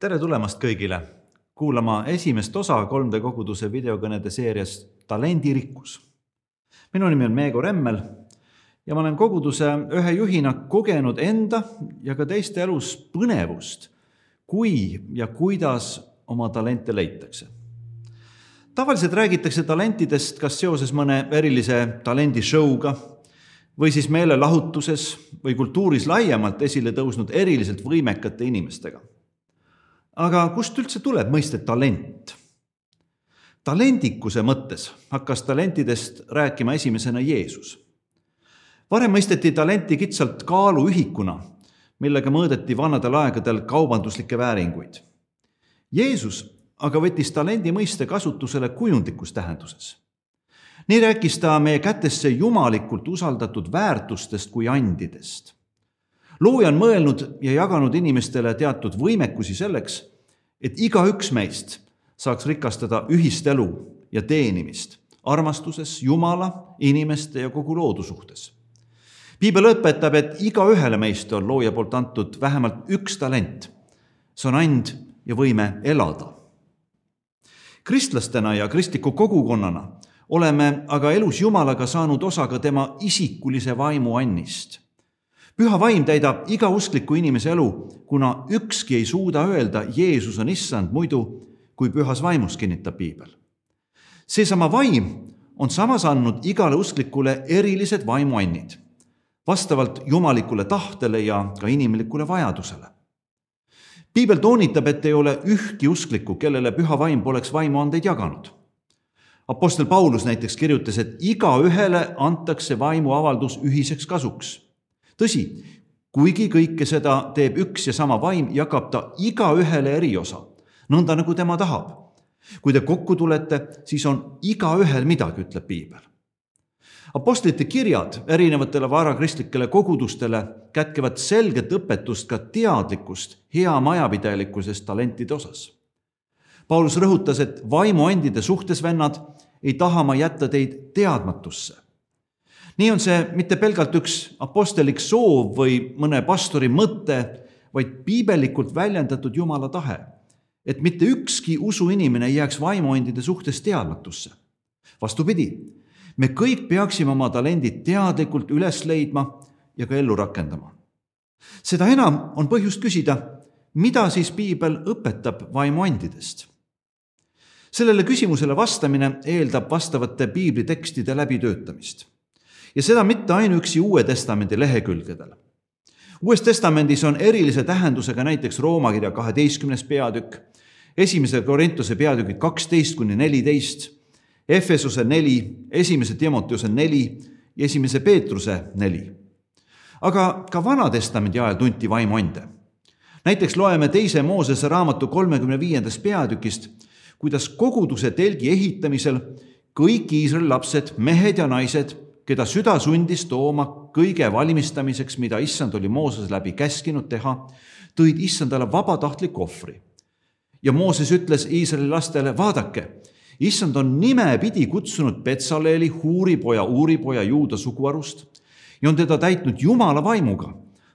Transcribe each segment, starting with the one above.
tere tulemast kõigile kuulama esimest osa 3D koguduse videokõnede seeriast Talendirikkus. minu nimi on Meego Remmel ja ma olen koguduse ühe juhina kogenud enda ja ka teiste elus põnevust, kui ja kuidas oma talente leitakse. tavaliselt räägitakse talentidest kas seoses mõne erilise talendishow'ga või siis meelelahutuses või kultuuris laiemalt esile tõusnud eriliselt võimekate inimestega aga kust üldse tuleb mõiste talent? talendikuse mõttes hakkas talentidest rääkima esimesena Jeesus. varem mõisteti talenti kitsalt kaaluühikuna, millega mõõdeti vanadel aegadel kaubanduslikke vääringuid. Jeesus aga võttis talendi mõiste kasutusele kujundlikus tähenduses. nii rääkis ta meie kätesse jumalikult usaldatud väärtustest kui andidest looja on mõelnud ja jaganud inimestele teatud võimekusi selleks, et igaüks meist saaks rikastada ühist elu ja teenimist armastuses Jumala, inimeste ja kogu loodu suhtes. piibel õpetab, et igaühele meist on looja poolt antud vähemalt üks talent. see on and ja võime elada. kristlastena ja kristliku kogukonnana oleme aga elus Jumalaga saanud osa ka tema isikulise vaimu annist püha vaim täidab iga uskliku inimese elu, kuna ükski ei suuda öelda, Jeesus on issand muidu, kui pühas vaimus, kinnitab piibel. seesama vaim on samas andnud igale usklikule erilised vaimuannid, vastavalt jumalikule tahtele ja ka inimlikule vajadusele. piibel toonitab, et ei ole ühtki usklikku, kellele püha vaim poleks vaimuandeid jaganud Apostel Paulus näiteks kirjutas, et igaühele antakse vaimuavaldus ühiseks kasuks tõsi, kuigi kõike seda teeb üks ja sama vaim, jagab ta igaühele eriosa, nõnda nagu tema tahab. kui te kokku tulete, siis on igaühel midagi, ütleb piibel. Apostlite kirjad erinevatele varakristlikele kogudustele kätkevad selget õpetust ka teadlikust hea majapidajalikkusest talentide osas. Paulus rõhutas, et vaimuandide suhtes, vennad, ei taha ma jätta teid teadmatusse nii on see mitte pelgalt üks apostellik soov või mõne pastori mõte, vaid piibelikult väljendatud Jumala tahe, et mitte ükski usuinimene ei jääks vaimuandide suhtes teadmatusse. vastupidi, me kõik peaksime oma talendid teadlikult üles leidma ja ka ellu rakendama. seda enam on põhjust küsida, mida siis piibel õpetab vaimuandidest sellele küsimusele vastamine eeldab vastavate piiblitekstide läbitöötamist ja seda mitte ainuüksi Uue Testamendi lehekülgedel. uues Testamendis on erilise tähendusega näiteks Rooma kirja kaheteistkümnes peatükk, esimese Korintuse peatükid kaksteist kuni neliteist, Efesuse neli, esimese Timoteuse neli ja esimese Peetruse neli. aga ka Vana-testamendi ajal tunti vaimuande. näiteks loeme teise Moosese raamatu kolmekümne viiendast peatükist, kuidas koguduse telgi ehitamisel kõik Iisraeli lapsed, mehed ja naised keda süda sundis tooma kõige valmistamiseks, mida issand oli Mooses läbi käskinud teha, tõid issandale vabatahtliku ohvri. ja Mooses ütles Iisraeli lastele, vaadake, issand on nimepidi kutsunud Petsaleeli, Huuripoja, Uuripoja juuda suguharust ja on teda täitnud Jumala vaimuga,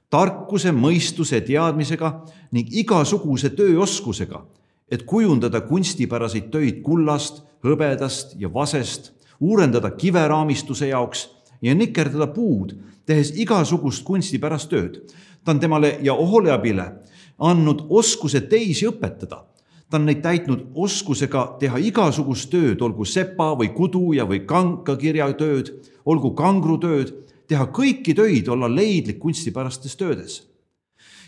tarkuse, mõistuse, teadmisega ning igasuguse tööoskusega, et kujundada kunstipäraseid töid kullast, hõbedast ja vasest uurendada kiveraamistuse jaoks ja nikerdada puud, tehes igasugust kunstipärast tööd. ta on temale ja Oholiabile andnud oskuse teisi õpetada. ta on neid täitnud oskusega teha igasugust tööd, olgu sepa või kuduja või kankakirjatööd, olgu kangrutööd, teha kõiki töid, olla leidlik kunstipärastes töödes.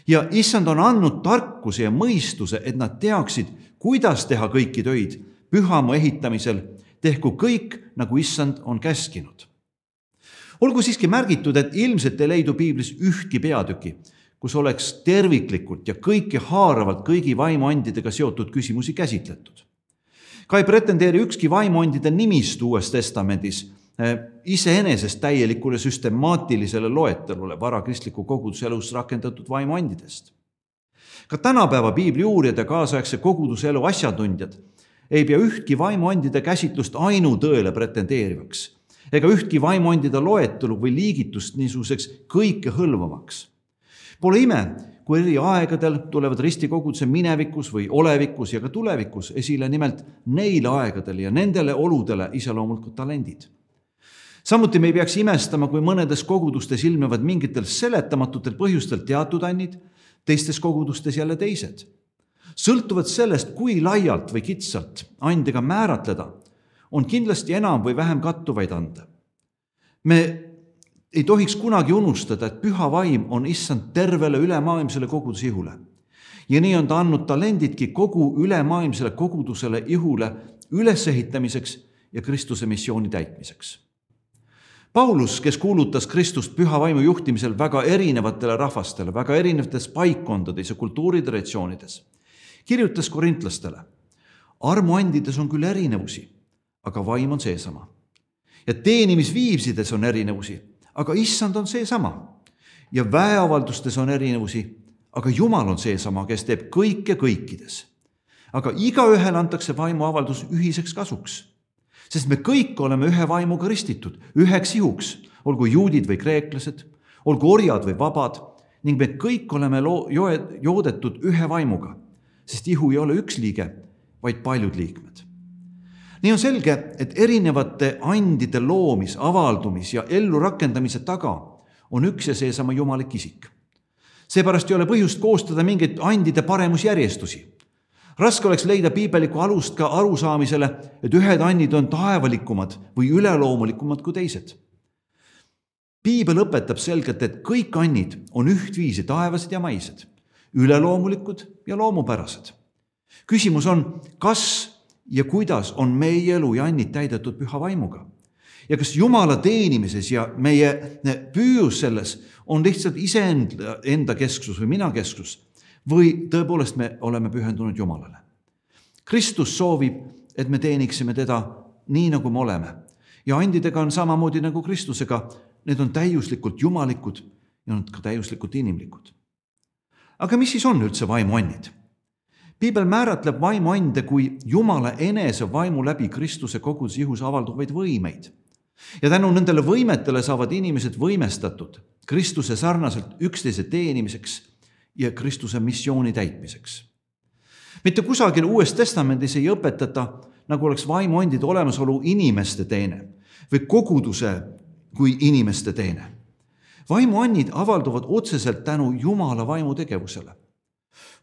ja issand on andnud tarkuse ja mõistuse, et nad teaksid, kuidas teha kõiki töid pühamu ehitamisel tehku kõik, nagu issand on käskinud. olgu siiski märgitud, et ilmselt ei leidu piiblis ühtki peatüki, kus oleks terviklikult ja kõikehaaravalt kõigi vaimuandidega seotud küsimusi käsitletud. ka ei pretendeeri ükski vaimuandide nimistu Uues Testamendis eh, iseenesest täielikule süstemaatilisele loetelule varakristliku koguduse elus rakendatud vaimuandidest. ka tänapäeva piibli uurijad ja kaasaegse koguduse elu asjatundjad ei pea ühtki vaimuandide käsitlust ainutõele pretendeerivaks ega ühtki vaimuandide loetelu või liigitust niisuguseks kõikehõlmavaks. Pole ime, kui eri aegadel tulevad ristikoguduse minevikus või olevikus ja ka tulevikus esile nimelt neile aegadele ja nendele oludele iseloomulikud talendid. samuti me ei peaks imestama, kui mõnedes kogudustes ilmnevad mingitel seletamatutel põhjustel teatud annid, teistes kogudustes jälle teised. Sõltuvalt sellest, kui laialt või kitsalt andega määratleda, on kindlasti enam või vähem kattuvaid ande. me ei tohiks kunagi unustada, et püha vaim on issand tervele ülemaailmsele koguduse ihule. ja nii on ta andnud talendidki kogu ülemaailmsele kogudusele ihule ülesehitamiseks ja Kristuse missiooni täitmiseks. Paulus, kes kuulutas Kristust püha vaimu juhtimisel väga erinevatele rahvastele, väga erinevates paikkondades ja kultuuritraditsioonides, kirjutas korintlastele. armuandides on küll erinevusi, aga vaim on seesama. ja teenimisviisides on erinevusi aga issand on seesama. ja väeavaldustes on erinevusi, aga Jumal on seesama, kes teeb kõike kõikides. aga igaühele antakse vaimuavaldus ühiseks kasuks. sest me kõik oleme ühe vaimuga ristitud, üheks ihuks, olgu juudid või kreeklased, olgu orjad või vabad ning me kõik oleme loo-, joodetud ühe vaimuga, sest ihu ei ole üks liige, vaid paljud liikmed nii on selge, et erinevate andide loomis, avaldumis ja ellurakendamise taga on üks ja seesama jumalik isik. seepärast ei ole põhjust koostada mingeid andide paremusjärjestusi. raske oleks leida piibelikku alust ka arusaamisele, et ühed annid on taevalikumad või üleloomulikumad kui teised. piibel õpetab selgelt, et kõik annid on ühtviisi taevased ja maised, üleloomulikud ja loomupärased. küsimus on, kas ja kuidas on meie elu ja annid täidetud püha vaimuga. ja kas Jumala teenimises ja meie püüus selles on lihtsalt iseenda, enda kesksus või mina kesksus või tõepoolest me oleme pühendunud Jumalale. Kristus soovib, et me teeniksime teda nii, nagu me oleme ja andidega on samamoodi nagu Kristusega, need on täiuslikult jumalikud ja nad ka täiuslikult inimlikud. Aga mis siis on üldse vaimuannid? piibel määratleb vaimuande kui Jumala enese vaimu läbi Kristuse koguduse ihus avalduvaid võimeid. ja tänu nendele võimetele saavad inimesed võimestatud Kristuse sarnaselt üksteise teenimiseks ja Kristuse missiooni täitmiseks. mitte kusagil Uues Testamendis ei õpetata, nagu oleks vaimuandide olemasolu inimeste teene või koguduse kui inimeste teene. Vaimuannid avalduvad otseselt tänu Jumala vaimu tegevusele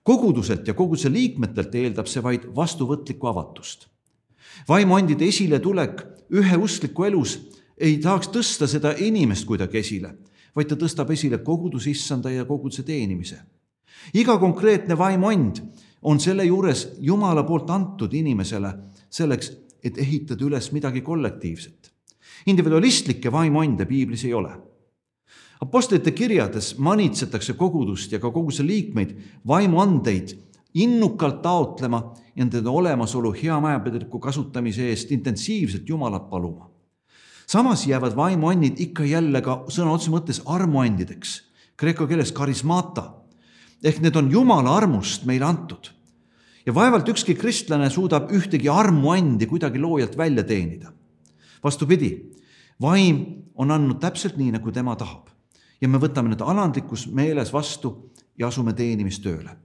koguduselt ja koguduse liikmetelt eeldab see vaid vastuvõtlikku avatust. vaimuandide esiletulek üheuskliku elus ei tahaks tõsta seda inimest kuidagi esile, vaid ta tõstab esile koguduse issanda ja koguduse teenimise. iga konkreetne vaimuand on selle juures Jumala poolt antud inimesele selleks, et ehitada üles midagi kollektiivset. individualistlikke vaimuande piiblis ei ole Apostlite kirjades manitsetakse kogudust ja ka koguduse liikmeid vaimuandeid innukalt taotlema ja nende olemasolu hea majapideliku kasutamise eest intensiivselt Jumalat paluma. samas jäävad vaimuannid ikka jälle ka sõna otseses mõttes armuandideks, kreeka keeles karismata ehk need on Jumala armust meile antud. ja vaevalt ükski kristlane suudab ühtegi armuandi kuidagi loojalt välja teenida. vastupidi, vaim on andnud täpselt nii, nagu tema tahab ja me võtame need alandlikus meeles vastu ja asume teenimistööle.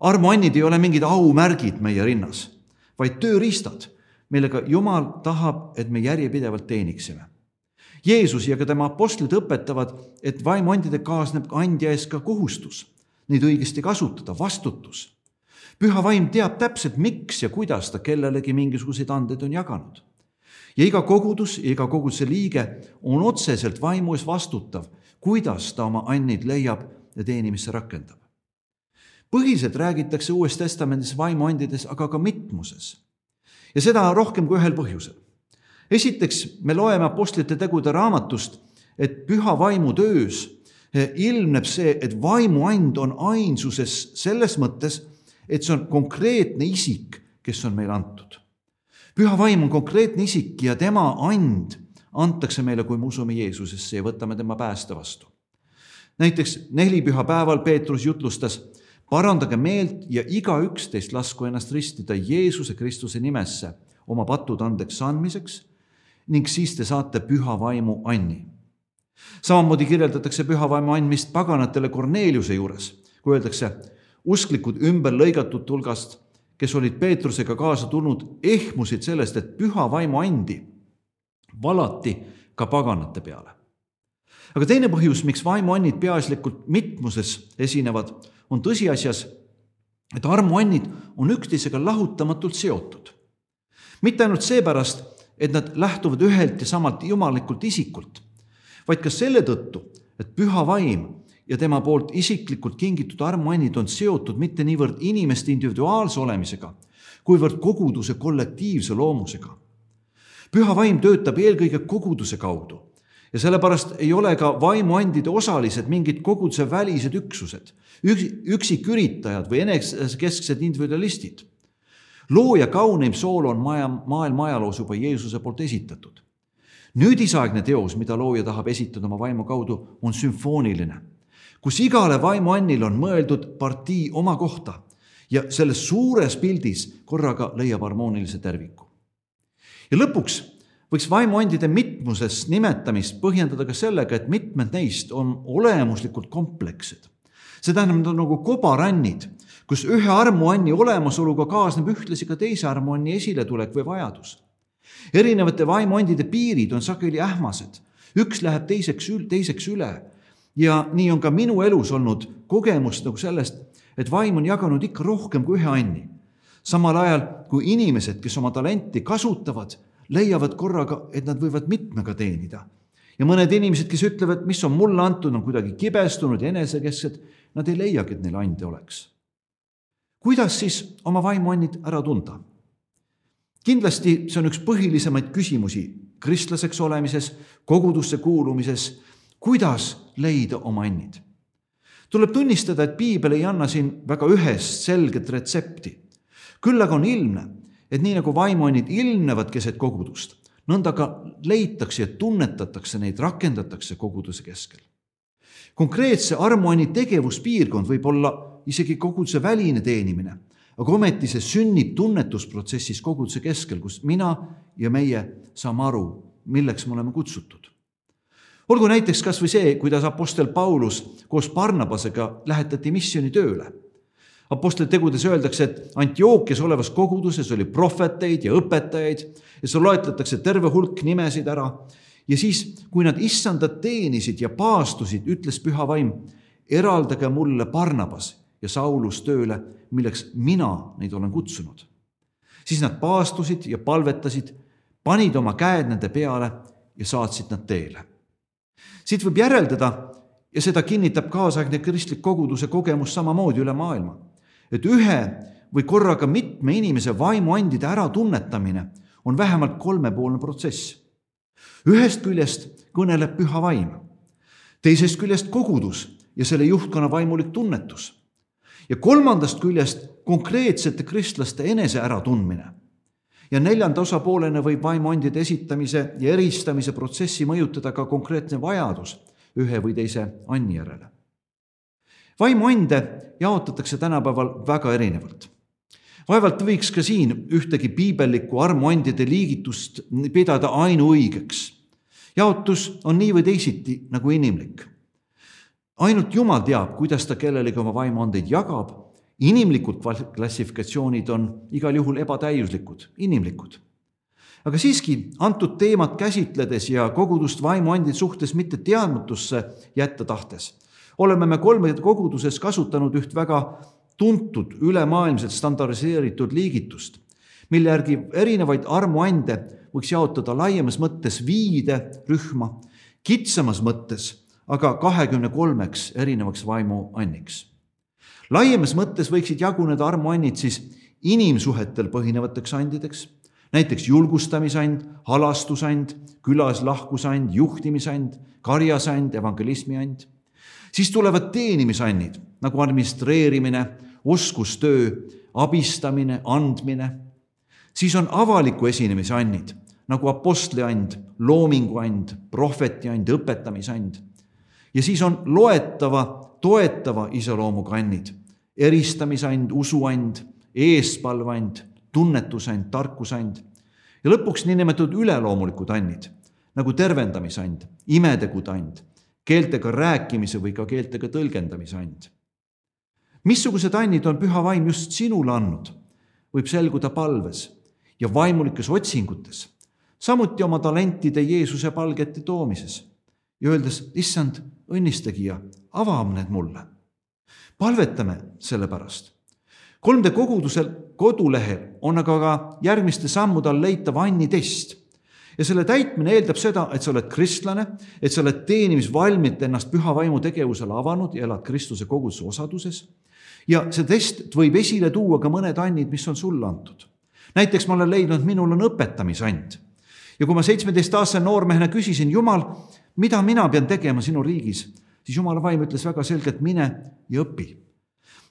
armuannid ei ole mingid aumärgid meie rinnas, vaid tööriistad, millega Jumal tahab, et me järjepidevalt teeniksime. Jeesus ja ka tema apostlid õpetavad, et vaimuandidega kaasneb andja ees ka kohustus neid õigesti kasutada, vastutus. püha vaim teab täpselt, miks ja kuidas ta kellelegi mingisuguseid andeid on jaganud. Ja iga kogudus ja iga koguduse liige on otseselt vaimu ees vastutav kuidas ta oma annid leiab ja teenimisse rakendab. põhiliselt räägitakse Uues Testamendis vaimuandides, aga ka mitmuses. ja seda rohkem kui ühel põhjusel. esiteks, me loeme Apostlite tegude raamatust, et püha vaimu töös ilmneb see, et vaimuand on ainsuses selles mõttes, et see on konkreetne isik, kes on meile antud. Püha vaim on konkreetne isik ja tema and antakse meile, kui me usume Jeesusesse ja võtame tema pääste vastu. näiteks nelipühapäeval Peetrus jutlustas, parandage meelt ja igaüks teist lasku ennast ristida Jeesuse Kristuse nimesse oma patud andeks andmiseks ning siis te saate püha vaimu anni. samamoodi kirjeldatakse püha vaimu andmist paganatele Korneliuse juures, kui öeldakse, usklikud ümber lõigatud hulgast, kes olid Peetrusega kaasa tulnud, ehmusid sellest, et püha vaimu andi valati ka paganate peale. aga teine põhjus, miks vaimuannid peaasjalikult mitmuses esinevad, on tõsiasjas, et armuannid on üksteisega lahutamatult seotud. mitte ainult seepärast, et nad lähtuvad ühelt ja samalt jumalikult isikult, vaid ka selle tõttu, et püha vaim ja tema poolt isiklikult kingitud armuannid on seotud mitte niivõrd inimeste individuaalse olemisega, kuivõrd koguduse kollektiivse loomusega. püha vaim töötab eelkõige koguduse kaudu ja sellepärast ei ole ka vaimuandide osalised mingid koguduse välised üksused, üksiküritajad või enesekesksed individualistid. looja kauneim sool on maja, maailma ajaloos juba Jeesuse poolt esitatud. nüüdisaegne teos, mida looja tahab esitada oma vaimu kaudu, on sümfooniline, kus igale vaimuannil on mõeldud partii oma kohta ja selles suures pildis korraga leiab harmoonilise terviku. ja lõpuks võiks vaimuandide mitmuses nimetamist põhjendada ka sellega, et mitmed neist on olemuslikult komplekssed. see tähendab, nad on nagu kobarannid, kus ühe armuanni olemasoluga kaasneb ühtlasi ka teise armuanni esiletulek või vajadus. erinevate vaimuandide piirid on sageli ähmased, üks läheb teiseks, teiseks üle ja nii on ka minu elus olnud kogemus nagu sellest, et vaim on jaganud ikka rohkem kui ühe anni. samal ajal kui inimesed, kes oma talenti kasutavad leiavad korraga, et nad võivad mitmega teenida. ja mõned inimesed, kes ütlevad, mis on mulle antud, on kuidagi kibestunud ja enesekesksed, nad ei leiagi, et neil ande oleks. kuidas siis oma vaimuannid ära tunda? kindlasti see on üks põhilisemaid küsimusi kristlaseks olemises, kogudusse kuulumises, kuidas leida oma annid. tuleb tunnistada, et piibel ei anna siin väga ühest selget retsepti. küll aga on ilmne, et nii nagu vaimuannid ilmnevad keset kogudust, nõnda ka leitakse ja tunnetatakse neid, rakendatakse koguduse keskel. konkreetse armuanni tegevuspiirkond võib olla isegi koguduse väline teenimine, aga ometi see sünnib tunnetusprotsessis koguduse keskel, kus mina ja meie saame aru, milleks me oleme kutsutud olgu näiteks kas või see, kuidas Apostel Paulus koos Barnabasega lähetati missioonitööle Apostlite tegudes öeldakse, et Antiookias olevas koguduses oli prohveteid ja õpetajaid ja seal loetletakse terve hulk nimesid ära. ja siis, kui nad issandat teenisid ja paastusid, ütles püha vaim, eraldage mulle Barnabas ja Saulus tööle, milleks mina neid olen kutsunud. siis nad paastusid ja palvetasid, panid oma käed nende peale ja saatsid nad teele. Siit võib järeldada ja seda kinnitab kaasaegne kristlik koguduse kogemus samamoodi üle maailma et ühe või korraga mitme inimese vaimuandide äratunnetamine on vähemalt kolmepoolne protsess. ühest küljest kõneleb püha vaim, teisest küljest kogudus ja selle juhtkonna vaimulik tunnetus ja kolmandast küljest konkreetsete kristlaste enese äratundmine. Ja neljanda osapoolena võib vaimuandide esitamise ja eristamise protsessi mõjutada ka konkreetne vajadus ühe või teise anni järele vaimuande jaotatakse tänapäeval väga erinevalt. vaevalt võiks ka siin ühtegi piibellikku armuandide liigitust pidada ainuõigeks. jaotus on nii või teisiti nagu inimlik. ainult Jumal teab, kuidas ta kellelegi oma vaimuandeid jagab. Inimlikud klassifikatsioonid on igal juhul ebatäiuslikud, inimlikud aga siiski antud teemat käsitledes ja kogudust vaimuandide suhtes mitte teadmatusse jätta tahtes oleme me kolme koguduses kasutanud üht väga tuntud ülemaailmselt standardiseeritud liigitust, mille järgi erinevaid armuande võiks jaotada laiemas mõttes viide rühma, kitsamas mõttes aga kahekümne kolmeks erinevaks vaimuanniks. Laiemas mõttes võiksid jaguneda armuannid siis inimsuhetel põhinevateks andideks, näiteks julgustamisand, halastusand, külas lahkusand, juhtimisand, karjasand, evangelismi and siis tulevad teenimisannid nagu administreerimine, oskustöö, abistamine, andmine. siis on avaliku esinemise annid nagu apostliand, loominguand, prohvetiand, õpetamisand. ja siis on loetava, toetava iseloomuga annid, eristamisand, usuand, eespalvand, tunnetusand, tarkusand ja lõpuks niinimetatud üleloomulikud annid nagu tervendamisand, imetegude and keeltega rääkimise või ka keeltega tõlgendamise and. missugused annid on püha vaim just sinule andnud, võib selguda palves ja vaimulikes otsingutes, samuti oma talentide Jeesuse palgete toomises ja öeldes, issand, õnnistage ja ava need mulle. palvetame selle pärast. 3D kogudusel kodulehel on aga ka järgmiste sammude all leitav Anni test ja selle täitmine eeldab seda, et sa oled kristlane, et sa oled teenimisvalmilt ennast püha vaimu tegevusele avanud ja elad Kristuse koguduse osaduses. ja see test võib esile tuua ka mõned annid, mis on sulle antud. näiteks ma olen leidnud, minul on õpetamisand. ja kui ma seitsmeteistaastase noormehena küsisin, Jumal, mida mina pean tegema sinu riigis, siis Jumala vaim ütles väga selgelt, mine ja õpi.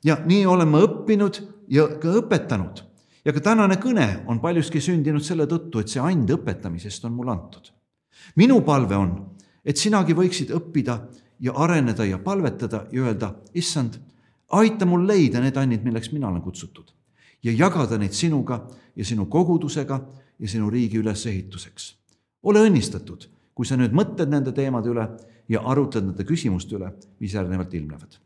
ja nii olen ma õppinud ja ka õpetanud. ja ka tänane kõne on paljuski sündinud selle tõttu, et see and õpetamisest on mulle antud. minu palve on, et sinagi võiksid õppida ja areneda ja palvetada ja öelda, issand, aita mul leida need annid, milleks mina olen kutsutud ja jagada neid sinuga ja sinu kogudusega ja sinu riigi ülesehituseks. ole õnnistatud kui sa nüüd mõtled nende teemade üle ja arutled nende küsimuste üle, mis järgnevalt ilmnevad